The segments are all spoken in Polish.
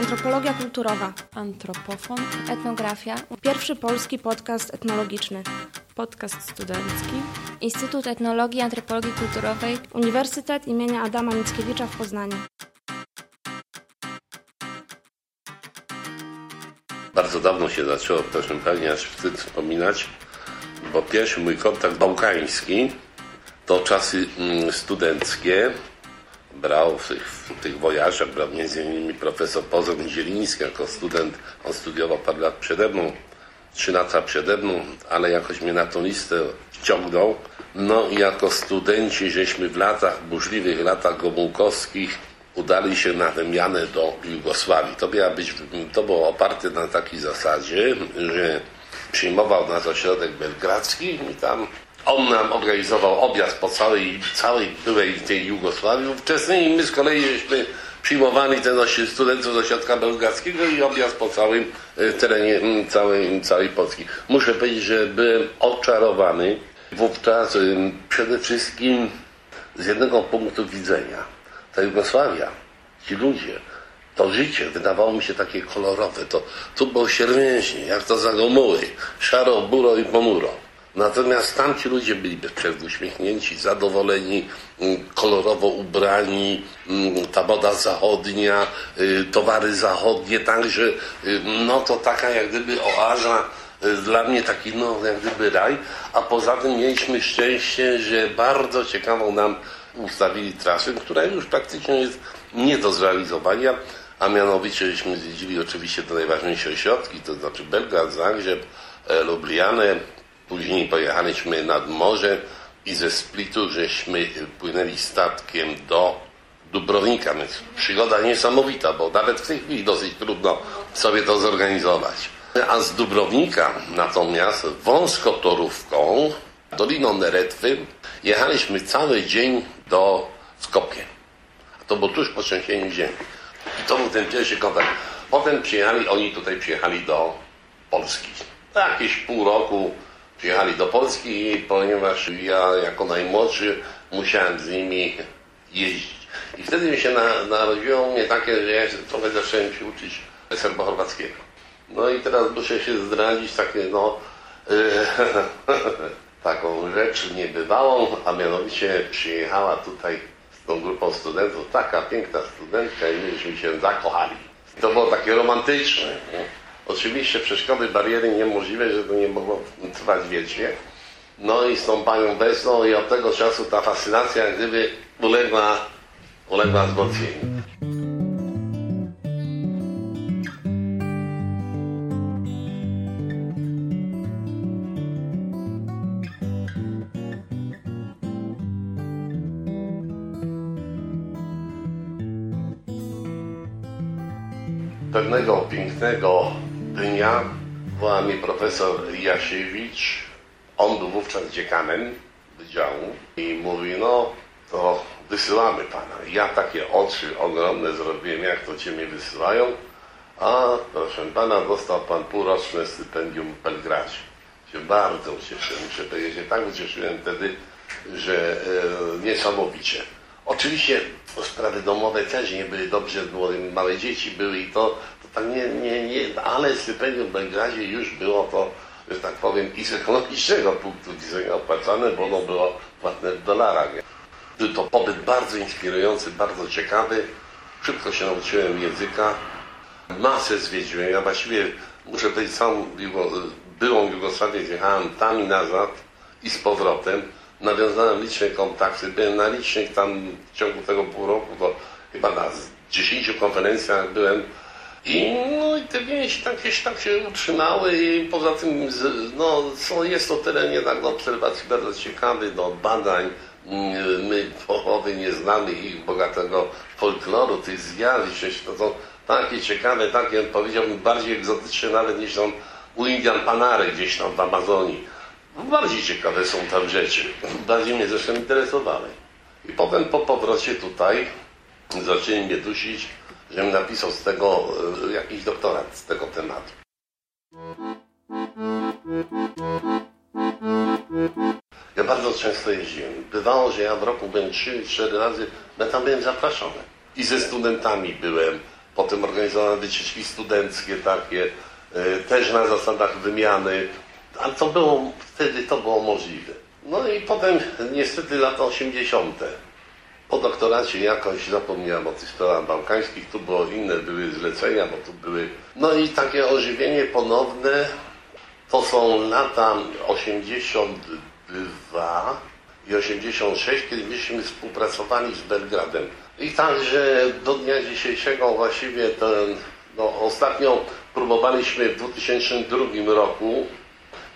Antropologia kulturowa. Antropofon. Etnografia. Pierwszy polski podcast etnologiczny. Podcast studencki. Instytut Etnologii i Antropologii Kulturowej. Uniwersytet imienia Adama Mickiewicza w Poznaniu. Bardzo dawno się zaczęło, proszę Pani, aż wstyd wspominać, bo pierwszy mój kontakt bałkański to czasy mm, studenckie. Brał w tych, w tych wojażach, brał między innymi profesor Pozor Zieliński jako student. On studiował parę lat przede mną, trzy lata przede mną, ale jakoś mnie na tą listę wciągnął. No i jako studenci żeśmy w latach, burzliwych latach gomułkowskich udali się na wymianę do Jugosławii. To, miała być, to było oparte na takiej zasadzie, że przyjmował nas ośrodek belgradzki i tam on nam organizował objazd po całej, całej byłej tej Jugosławii ówczesnej i my z kolei żeśmy przyjmowali ten osi- studentów z ośrodka belgradzkiego i objazd po całym e, terenie całej, całej Polski. Muszę powiedzieć, że byłem oczarowany wówczas em, przede wszystkim z jednego punktu widzenia. Ta Jugosławia, ci ludzie, to życie wydawało mi się takie kolorowe. To, tu było siermiężnie, jak to za Gomuły. Szaro, buro i ponuro. Natomiast tamci ludzie byli bezprzerwnie uśmiechnięci, zadowoleni, mm, kolorowo ubrani, mm, ta moda zachodnia, y, towary zachodnie, także y, no to taka jak gdyby oaza y, dla mnie taki no jak gdyby raj, a poza tym mieliśmy szczęście, że bardzo ciekawą nam ustawili trasę, która już praktycznie jest nie do zrealizowania, a mianowicie żeśmy zjeździli oczywiście do najważniejszej ośrodki, to znaczy Belgrad, Zagrzeb, e, Lublianę, później pojechaliśmy nad morze i ze Splitu żeśmy płynęli statkiem do Dubrownika, więc przygoda niesamowita, bo nawet w tej chwili dosyć trudno sobie to zorganizować. A z Dubrownika natomiast wąską torówką Doliną Neretwy jechaliśmy cały dzień do Skopie. A to było tuż po trzęsieniu ziemi. I to był ten pierwszy kontakt. Potem przyjechali, oni tutaj przyjechali do Polski. Jakieś pół roku przyjechali do Polski, ponieważ ja jako najmłodszy musiałem z nimi jeździć. I wtedy mi się na, narodziło mnie takie, że ja trochę zacząłem się uczyć serbo-chorwackiego. No i teraz muszę się zdradzić takie, no, taką rzecz niebywałą, a mianowicie przyjechała tutaj z tą grupą studentów taka piękna studentka i myśmy się zakochali. To było takie romantyczne. Nie? Oczywiście przeszkody, bariery niemożliwe, że to nie mogło trwać wiecznie. No i z tą panią Besną i od tego czasu ta fascynacja jak gdyby uległa, uległa wzmocnieniu. Pewnego pięknego dnia woła mnie profesor Jasiewicz. On był wówczas dziekanem wydziału i mówi, no to wysyłamy pana. Ja takie oczy ogromne zrobiłem, jak to cię mnie wysyłają. A proszę pana, dostał pan półroczne stypendium w Belgradzie. Się bardzo ucieszyłem. Muszę powiedzieć, że tak ucieszyłem wtedy, że e, niesamowicie. Oczywiście sprawy domowe też nie były dobrze, bo małe dzieci były i to, to tak nie, nie, nie, ale stypendium w Belgradzie już było to, że tak powiem, i z ekonomicznego punktu widzenia opłacane, bo ono było płatne w dolarach. Był to pobyt bardzo inspirujący, bardzo ciekawy. Szybko się nauczyłem języka. Masę zwiedziłem. Ja właściwie, muszę powiedzieć, całą byłą Jugosławię zjechałem tam i nazad i z powrotem. Nawiązałem liczne kontakty. Byłem na licznych tam w ciągu tego pół roku, to chyba na 10 konferencjach byłem. I, no, i te więzi tak, gdzieś tak się utrzymały i poza tym no, są, jest to teren jednak do obserwacji bardzo ciekawy, do badań. Mm, My połowy nie znamy ich bogatego folkloru, tych zjawisk, to są takie ciekawe, takie powiedziałbym bardziej egzotyczne nawet niż są u Indian Panary gdzieś tam w Amazonii. Bardziej ciekawe są tam rzeczy. Bardziej mnie zresztą interesowały. I potem po powrocie tutaj zaczęli mnie dusić, żebym napisał z tego e, jakiś doktorat z tego tematu. Ja bardzo często jeździłem. Bywało, że ja w roku byłem 3-4 razy, bo tam byłem zapraszany. I ze studentami byłem, Potem organizowano wycieczki studenckie takie, e, też na zasadach wymiany. Ale to było, wtedy to było możliwe. No i potem niestety lata 80. Po doktoracie jakoś zapomniałem o tych sprawach bałkańskich, tu było inne, były zlecenia, bo tu były... No i takie ożywienie ponowne, to są lata 82 i 86, kiedy myśmy współpracowali z Belgradem. I także do dnia dzisiejszego właściwie ten, no, ostatnio próbowaliśmy w 2002 roku,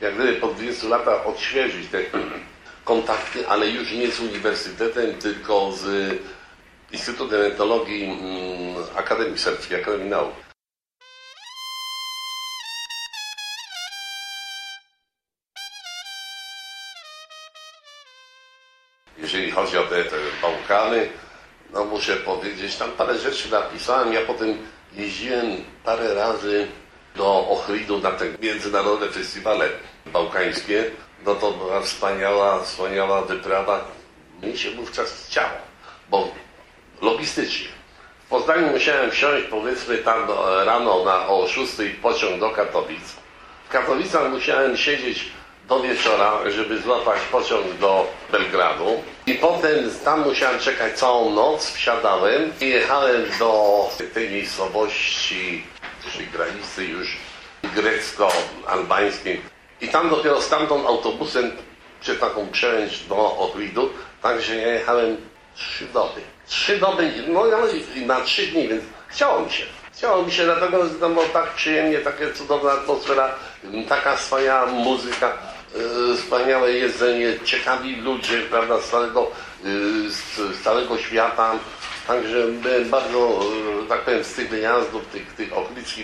jak gdyby po 20 latach odświeżyć te kontakty, ale już nie z uniwersytetem, tylko z Instytutem Etnologii mm, Akademii Serbskiej, Akademii Nauk. Jeżeli chodzi o te, te Bałkany, no muszę powiedzieć, tam parę rzeczy napisałem. Ja potem jeździłem parę razy do Ohridu na te międzynarodowe festiwale bałkańskie. No to była wspaniała, wspaniała wyprawa. Mi się wówczas chciało, bo logistycznie. W Poznaniu musiałem wsiąść powiedzmy tam do, rano na, o 6 pociąg do Katowic. W Katowicach musiałem siedzieć do wieczora, żeby złapać pociąg do Belgradu. I potem tam musiałem czekać całą noc, wsiadałem i jechałem do tej miejscowości przy granicy już grecko-albańskiej. I tam dopiero stamtąd autobusem czy taką przełęcz do Ohridu, także ja jechałem trzy doby. Trzy doby, no na trzy dni, więc chciało mi się. Chciało mi się, dlatego że tam było tak przyjemnie, taka cudowna atmosfera, taka wspaniała muzyka, yy, wspaniałe jedzenie, ciekawi ludzie, prawda, z całego, yy, z całego świata. Także byłem bardzo, yy, tak powiem, z tych wyjazdów, tych, tych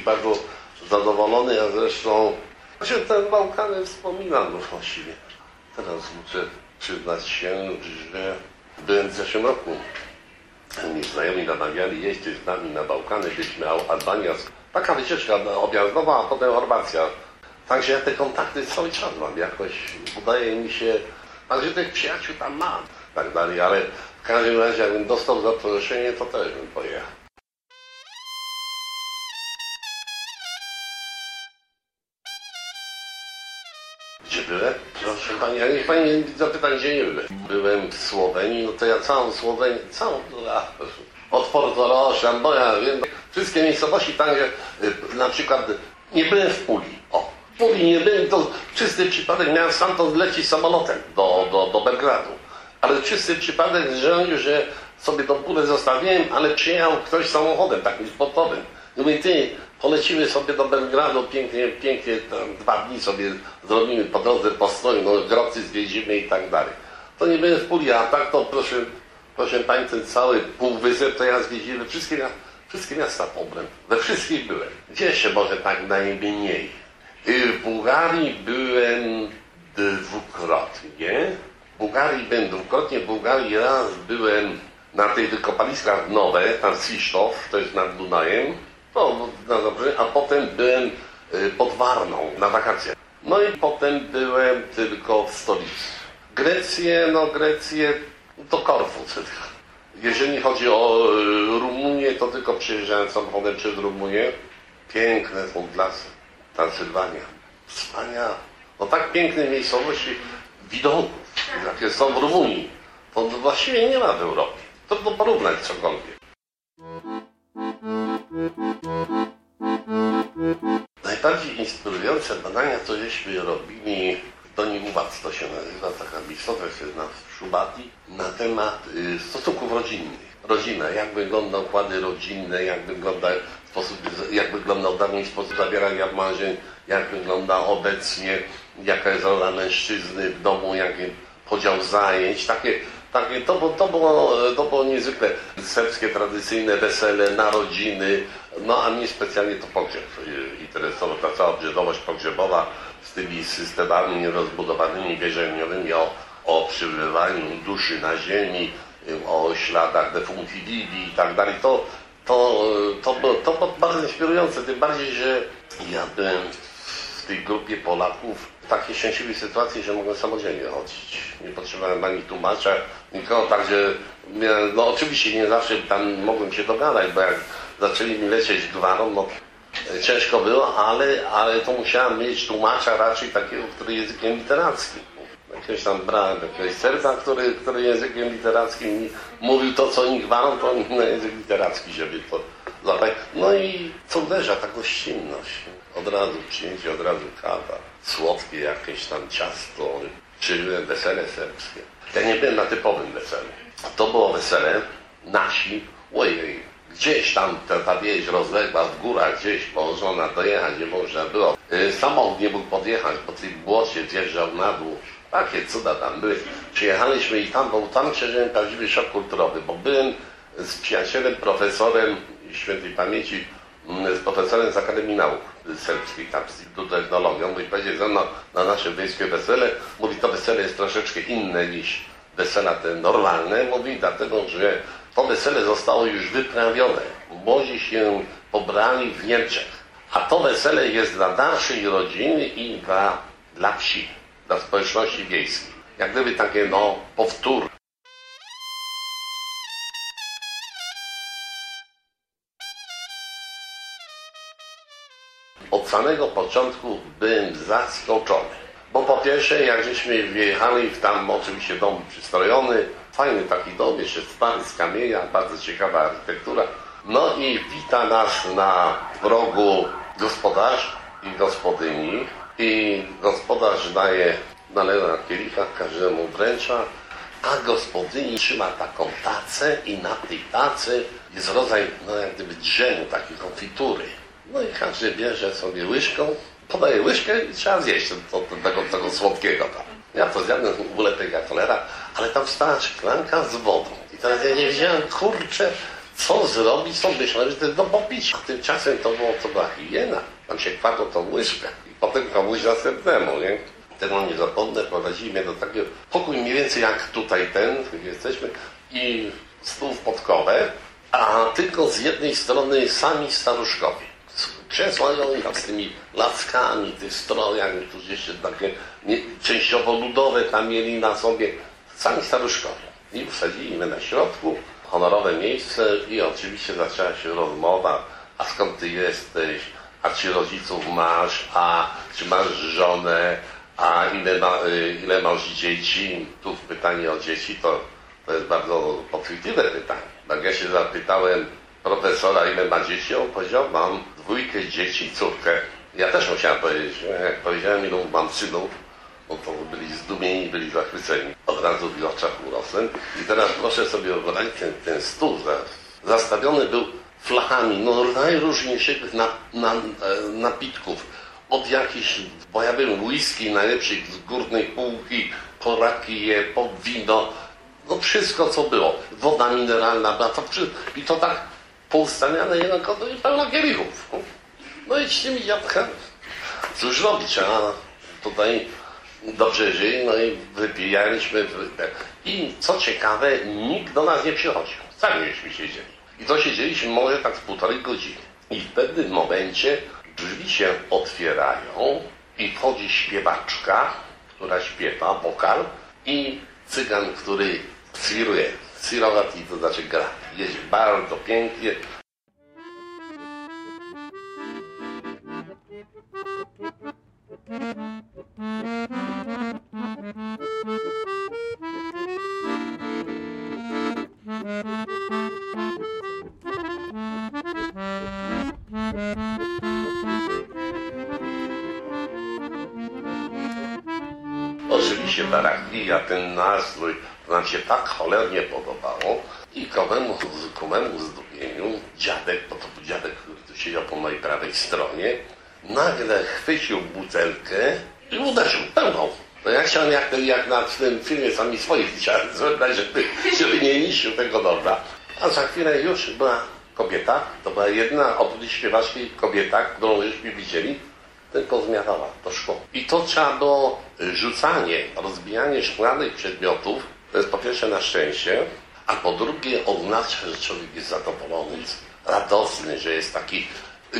bardzo zadowolony, a zresztą się ten Bałkany wspominam no właściwie. Teraz muszę przyznać się, że byłem w zeszłym roku. Mi znajomi namawiali jeździć z nami na Bałkany, byliśmy Albania. Taka wycieczka objazdowa, a potem Chorwacja. Także ja te kontakty cały czas mam. Jakoś udaje mi się, także tych przyjaciół tam mam. Tak dalej, ale w każdym razie jakbym dostał zaproszenie, to też bym pojechał. Gdzie byłem? Proszę Pani, ale niech Pani zapyta, gdzie nie byłem. Byłem w Słowenii, no to ja całą Słowenię, całą, a, od Porto Rocha, bo ja wiem, wszystkie miejscowości, także y, na przykład nie byłem w Puli. O, w Puli nie byłem, to czysty przypadek, miałem stamtąd lecieć samolotem do, do, do Belgradu. Ale czysty przypadek rządził, że sobie tą Pulę zostawiłem, ale przyjechał ktoś samochodem takim sportowym. I mówi, ty, polecimy sobie do Belgradu, pięknie, pięknie, tam dwa dni sobie zrobimy po drodze postój, no grocy zwiedzimy i tak dalej. To nie byłem w Puli, a tak to proszę, proszę Pani, ten cały półwysep to ja zwiedziłem wszystkie, wszystkie miasta pobrem. We wszystkich byłem. Gdzie się może tak najmniej? Y, W Bułgarii byłem dwukrotnie. Bułgarii byłem dwukrotnie, w Bułgarii raz byłem na tych wykopaliskach nowe, tam Swisztow, to jest nad Dunajem. No, no dobrze, a potem byłem y, pod Warną na wakacjach. No i potem byłem tylko w stolicy. Grecję, no Grecję, to Korfu tylko. Jeżeli chodzi o y, Rumunię, to tylko przyjeżdżałem samochodem przez Rumunię. Piękne są lasy, Transylwania. Wspaniałe. No tak piękne miejscowości, widoków, jakie są w Rumunii, to właściwie nie ma w Europie. To do porównać cokolwiek. Najbardziej inspirujące badania, to żeśmy robili w Doniuwac, to się nazywa, taka miejscowość na Szubati, na temat y, stosunków rodzinnych. Rodzina, jak wygląda układy rodzinne, jak wygląda sposób, jak wyglądał dawniej sposób zawierania marzeń, jak wygląda obecnie, jaka jest rola mężczyzny w domu, jaki podział zajęć, takie takie, to, było- to, było, to było niezwykle serbskie, tradycyjne wesele, narodziny, no a mnie specjalnie to pogrzeb y, interesował, ta cała obrzędowość pogrzebowa z tymi systemami rozbudowanymi, wierzeniowymi o, o przybywaniu duszy na ziemi, y, o śladach defunkcji Biblii i tak dalej. To, to, to, było, to było bardzo inspirujące, tym bardziej, że ja byłem w tej grupie Polaków w takiej szczęśliwej sytuacji, że mogłem samodzielnie chodzić. Nie potrzebowałem ani tłumacza, nikogo, także no oczywiście nie zawsze tam mogłem się dogadać, bo jak zaczęli mi lecieć gwarą, no ciężko było, ale, ale to musiałem mieć tłumacza raczej takiego, który językiem literackim. Jakiegoś tam brałem jakiegoś serca, który, który językiem literackim mówił to, co oni gwarą, to na język literacki, żeby to złapać. No i co uderza, ta gościnność. Od razu przyjęcie, od razu kawa, słodkie jakieś tam ciasto, czy wesele serbskie. Ja nie byłem na typowym weselu. To było wesele nasi, ojej, gdzieś tam ta, ta wieś rozległa w górach, gdzieś położona, dojechać nie można było. Yy, samochód nie mógł podjechać, bo tej błocie zjeżdżał na dół. Takie cuda tam były. Przyjechaliśmy i tam, bo tam przeżyłem prawdziwy szok kulturowy, bo byłem z przyjacielem, profesorem świętej pamięci, mm, z profesorem z Akademii Nauk Serbskiej, tam z Instytutu Technologią, mówi, powiedział ze mną na nasze wiejskie wesele, mówi, to wesele jest troszeczkę inne niż wesela te normalne, mówi, dlatego, że to wesele zostało już wyprawione. Młodzi się pobrali w Niemczech. A to wesele jest dla naszej rodziny i dla, dla wsi, dla społeczności wiejskiej. Jak gdyby takie, no, powtór. Od samego początku byłem zaskoczony. Bo po pierwsze, jak żeśmy wjechali w tam oczywiście dom przystrojony, fajny taki dom, jeszcze stary z kamienia, bardzo ciekawa architektura. No i wita nas na progu gospodarz i gospodyni. I gospodarz daje, nalewa kielicha, każdemu wręcza, a gospodyni trzyma taką tacę i na tej tacy jest rodzaj, no jak gdyby drzemu, takiej konfitury. No i każdy bierze sobie łyżką, podaje łyżkę i trzeba zjeść to, tego, tego słodkiego tam. Ja to zjadłem w ogóle tego cholera, ale tam stała szklanka z wodą. I teraz ja nie wiedziałem, kurczę, co zrobić, co myślałem, że to jest do popicia. A tymczasem to, było, to była higiena. Tam się kładło tą łyżkę i potem komuś następnemu, nie? Tego nie zapomnę, prowadzili mnie do takiego pokój mniej więcej jak tutaj ten, gdzie jesteśmy, i stół w podkowę, a tylko z jednej strony sami staruszkowie krzesła i oni tam z tymi laskami, tych strojami, którzy jeszcze takie nie, częściowo ludowe tam mieli na sobie, sami staruszkowie. I usadzili mnie na środku, honorowe miejsce i oczywiście zaczęła się rozmowa, a skąd ty jesteś, a czy rodziców masz, a czy masz żonę, a ile, ma, ile masz dzieci? Tu pytanie o dzieci to, to jest bardzo podchwytliwe pytanie. Jak ja się zapytałem profesora, ile ma dzieci, on powiedział, mam dwójkę dzieci, córkę. Ja też musiałem powiedzieć, jak powiedziałem, ilu mam synów, bo to byli zdumieni, byli zachwyceni. Od razu w oczach urosłem. I teraz proszę sobie wyobrazić, ten, ten stół zastawiony był flachami, no najróżniejszych na, na, napitków. Od jakichś, bo ja byłem whisky najlepszych z górnej półki, po rakije, po wino, no wszystko co było. Woda mineralna to, i to tak poustawiane jeden kodo i pełno kielichów. No i z tymi jabłkami. Cóż robić, a tutaj dobrze żyli, no i wypijaliśmy. I co ciekawe, nikt do nas nie przychodził. Sami żeśmy siedzieli. I to siedzieliśmy może tak z półtorej godziny. I w pewnym momencie drzwi się otwierają i wchodzi śpiewaczka, która śpiewa, wokal i cygan, który swiruje. Swirować to znaczy gra. Jest bardzo pięknie. Oczywiście ta rachlia, ten nastrój, nam się tak cholernie podobało i ku memu zdumieniu dziadek, bo to był dziadek, który siedział po mojej prawej stronie, nagle chwycił butelkę i uderzył pełną. No ja chciałem jak, jak na tym filmie sami swoich chciałem zrobić, żeby, żeby nie niszczył tego dobra. A za chwilę już była kobieta, to była jedna oprócz śpiewaczki kobieta, którą żeśmy widzieli, tylko zmiatała to szkło. I to trzeba było rzucanie, rozbijanie szklanych przedmiotów, to jest po pierwsze na szczęście, a po drugie oznacza, że człowiek jest zadowolony, jest radosny, że jest taki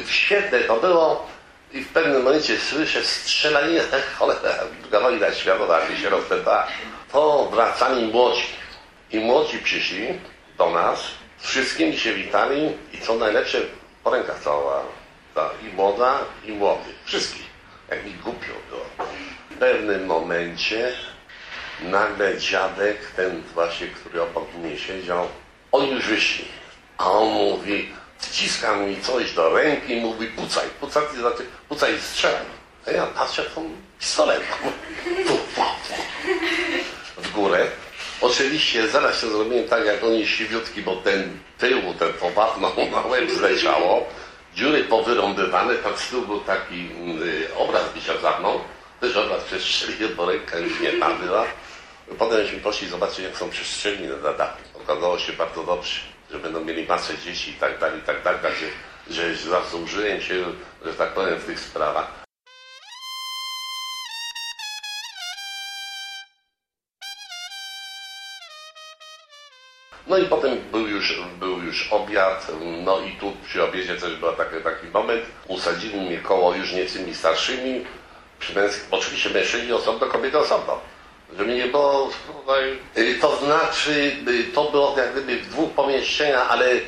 świetne to było i w pewnym momencie słyszę strzelaninę, cholera, druga wojna światowa, jak się rozpętała, to wracali młodzi. I młodzi przyszli, do nas. Z wszystkimi się witali i co najlepsze, po rękach. Ta, I młoda, i młody. Wszystkich. Jak mi głupio było. W pewnym momencie nagle dziadek, ten właśnie, który obok mnie siedział, oni już wyszli. A on mówi, wciska mi coś do ręki i mówi, pucaj, pucaj, znaczy, pucaj i. A ja patrzę, to pistolet. W górę. Oczywiście zaraz się zrobiłem tak, jak oni siwiutki, bo ten tył, ten powapno na łeb zleciało. Dziury powyrąbywane, tam z tyłu był taki y, obraz mi się zamknął. Też obraz przestrzelił, bo ręka już nie tam była. Potem myśmy poszli zobaczyć, jak są przestrzeliny na dachu. Okazało się bardzo dobrze, że będą mieli masę dzieci i tak dalej, i tak dalej. Także, że zasłużyłem się, że tak powiem, w tych sprawach. No i potem był już, był już obiad, no i tu przy obiedzie też był taki, taki moment. Usadzili mnie koło już niecymi starszymi, męsk- oczywiście mężczyźni osobno, kobiety osobno. Żeby nie było To znaczy, y, to było jak gdyby w dwóch pomieszczeniach, ale y,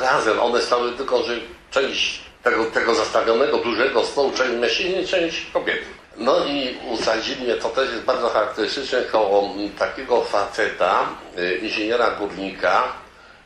razem one stały tylko, że część tego, tego zastawionego dużego stołu, część mężczyźni, część kobiety. No i usadzili mnie, to też jest bardzo charakterystyczne, koło takiego faceta, y, inżyniera górnika,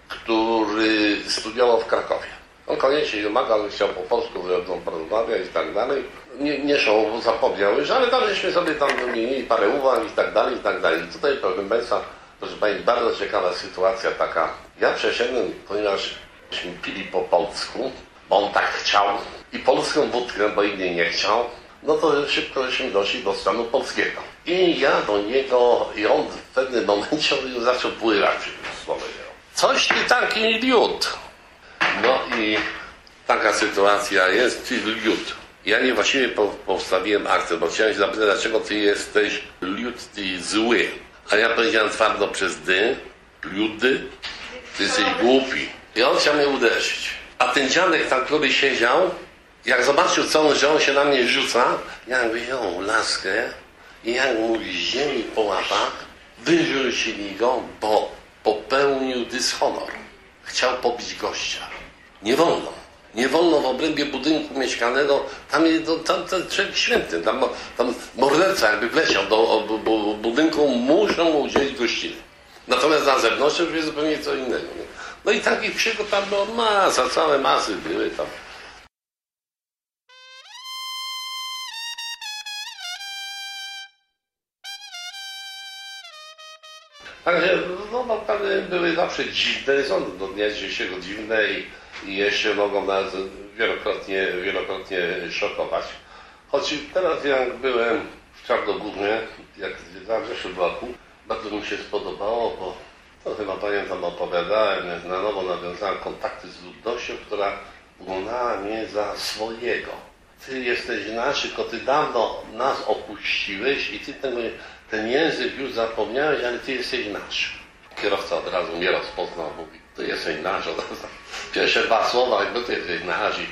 który studiował w Krakowie. On koniecznie się domagał, chciał po polsku ze mną porozmawiać i tak dalej. Nie, nie szło, zapomniał już, ale tam sobie tam wymienili parę uwag i tak dalej, i tak dalej. I tutaj, proszę Państwa, proszę Pani, bardzo ciekawa sytuacja taka. Ja przeszedłem, ponieważ myśmy pili po polsku, bo on tak chciał i polską wódkę, bo innej nie chciał, no to szybko żeśmy doszli do stanu polskiego. I ja do niego, i on w pewnym momencie on zaczął pływać. Coś ty taki liut. No i taka sytuacja jest, ty liut. Ja niewłaściwie po, postawiłem akcent, bo chciałem się zapytać, dlaczego ty jesteś ty zły. A ja powiedziałem twardo przez dy, liudy, ty jesteś głupi. I on chciał mnie uderzyć. A ten dziadek tam, który siedział, jak zobaczył że on się na mnie rzuca, ja wyjął laskę i jak mu ziemi po łapach, wyrzucili go, bo popełnił dyshonor. Chciał pobić gościa. Nie wolno. Nie wolno w obrębie budynku mieszkanego, tam jest to, tam, ten człowiek święty, tam, tam morderca jakby wleciał do bu, bu, budynku, muszą mu udzielić gościny. Natomiast na zewnątrz już jest zupełnie co innego. Nie? No i takich przygód tam było masa, całe masy były tam. Także no, naprawdę były zawsze dziwne, są do dnia dzisiejszego dziwne i, i jeszcze mogą nas wielokrotnie, wielokrotnie szokować. Choć teraz jak byłem w Czarnogórze, jak zwiedzałem w zeszłym roku, bardzo mi się spodobało, bo to chyba pamiętam opowiadałem, na nowo nawiązałem kontakty z ludnością, która uznała mnie za swojego. Ty jesteś nasz, tylko ty dawno nas opuściłeś i ty ten, ten język już zapomniałeś, ale ty jesteś nasz. Kierowca od razu mnie rozpoznał, mówi, ty jesteś nasz. Pierwsze dwa słowa, jakby ty jesteś nasz. I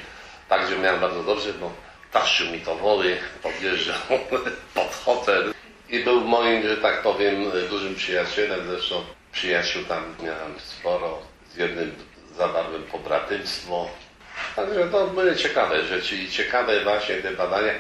także miałem bardzo dobrze, bo taszczył mi to wody, podjeżdżał pod hotel i był moim, że tak powiem, dużym przyjacielem. Zresztą przyjaciół tam miałem sporo. Z jednym zawarłem pobratymstwo. Także to były ciekawe rzeczy i ciekawe właśnie te badania.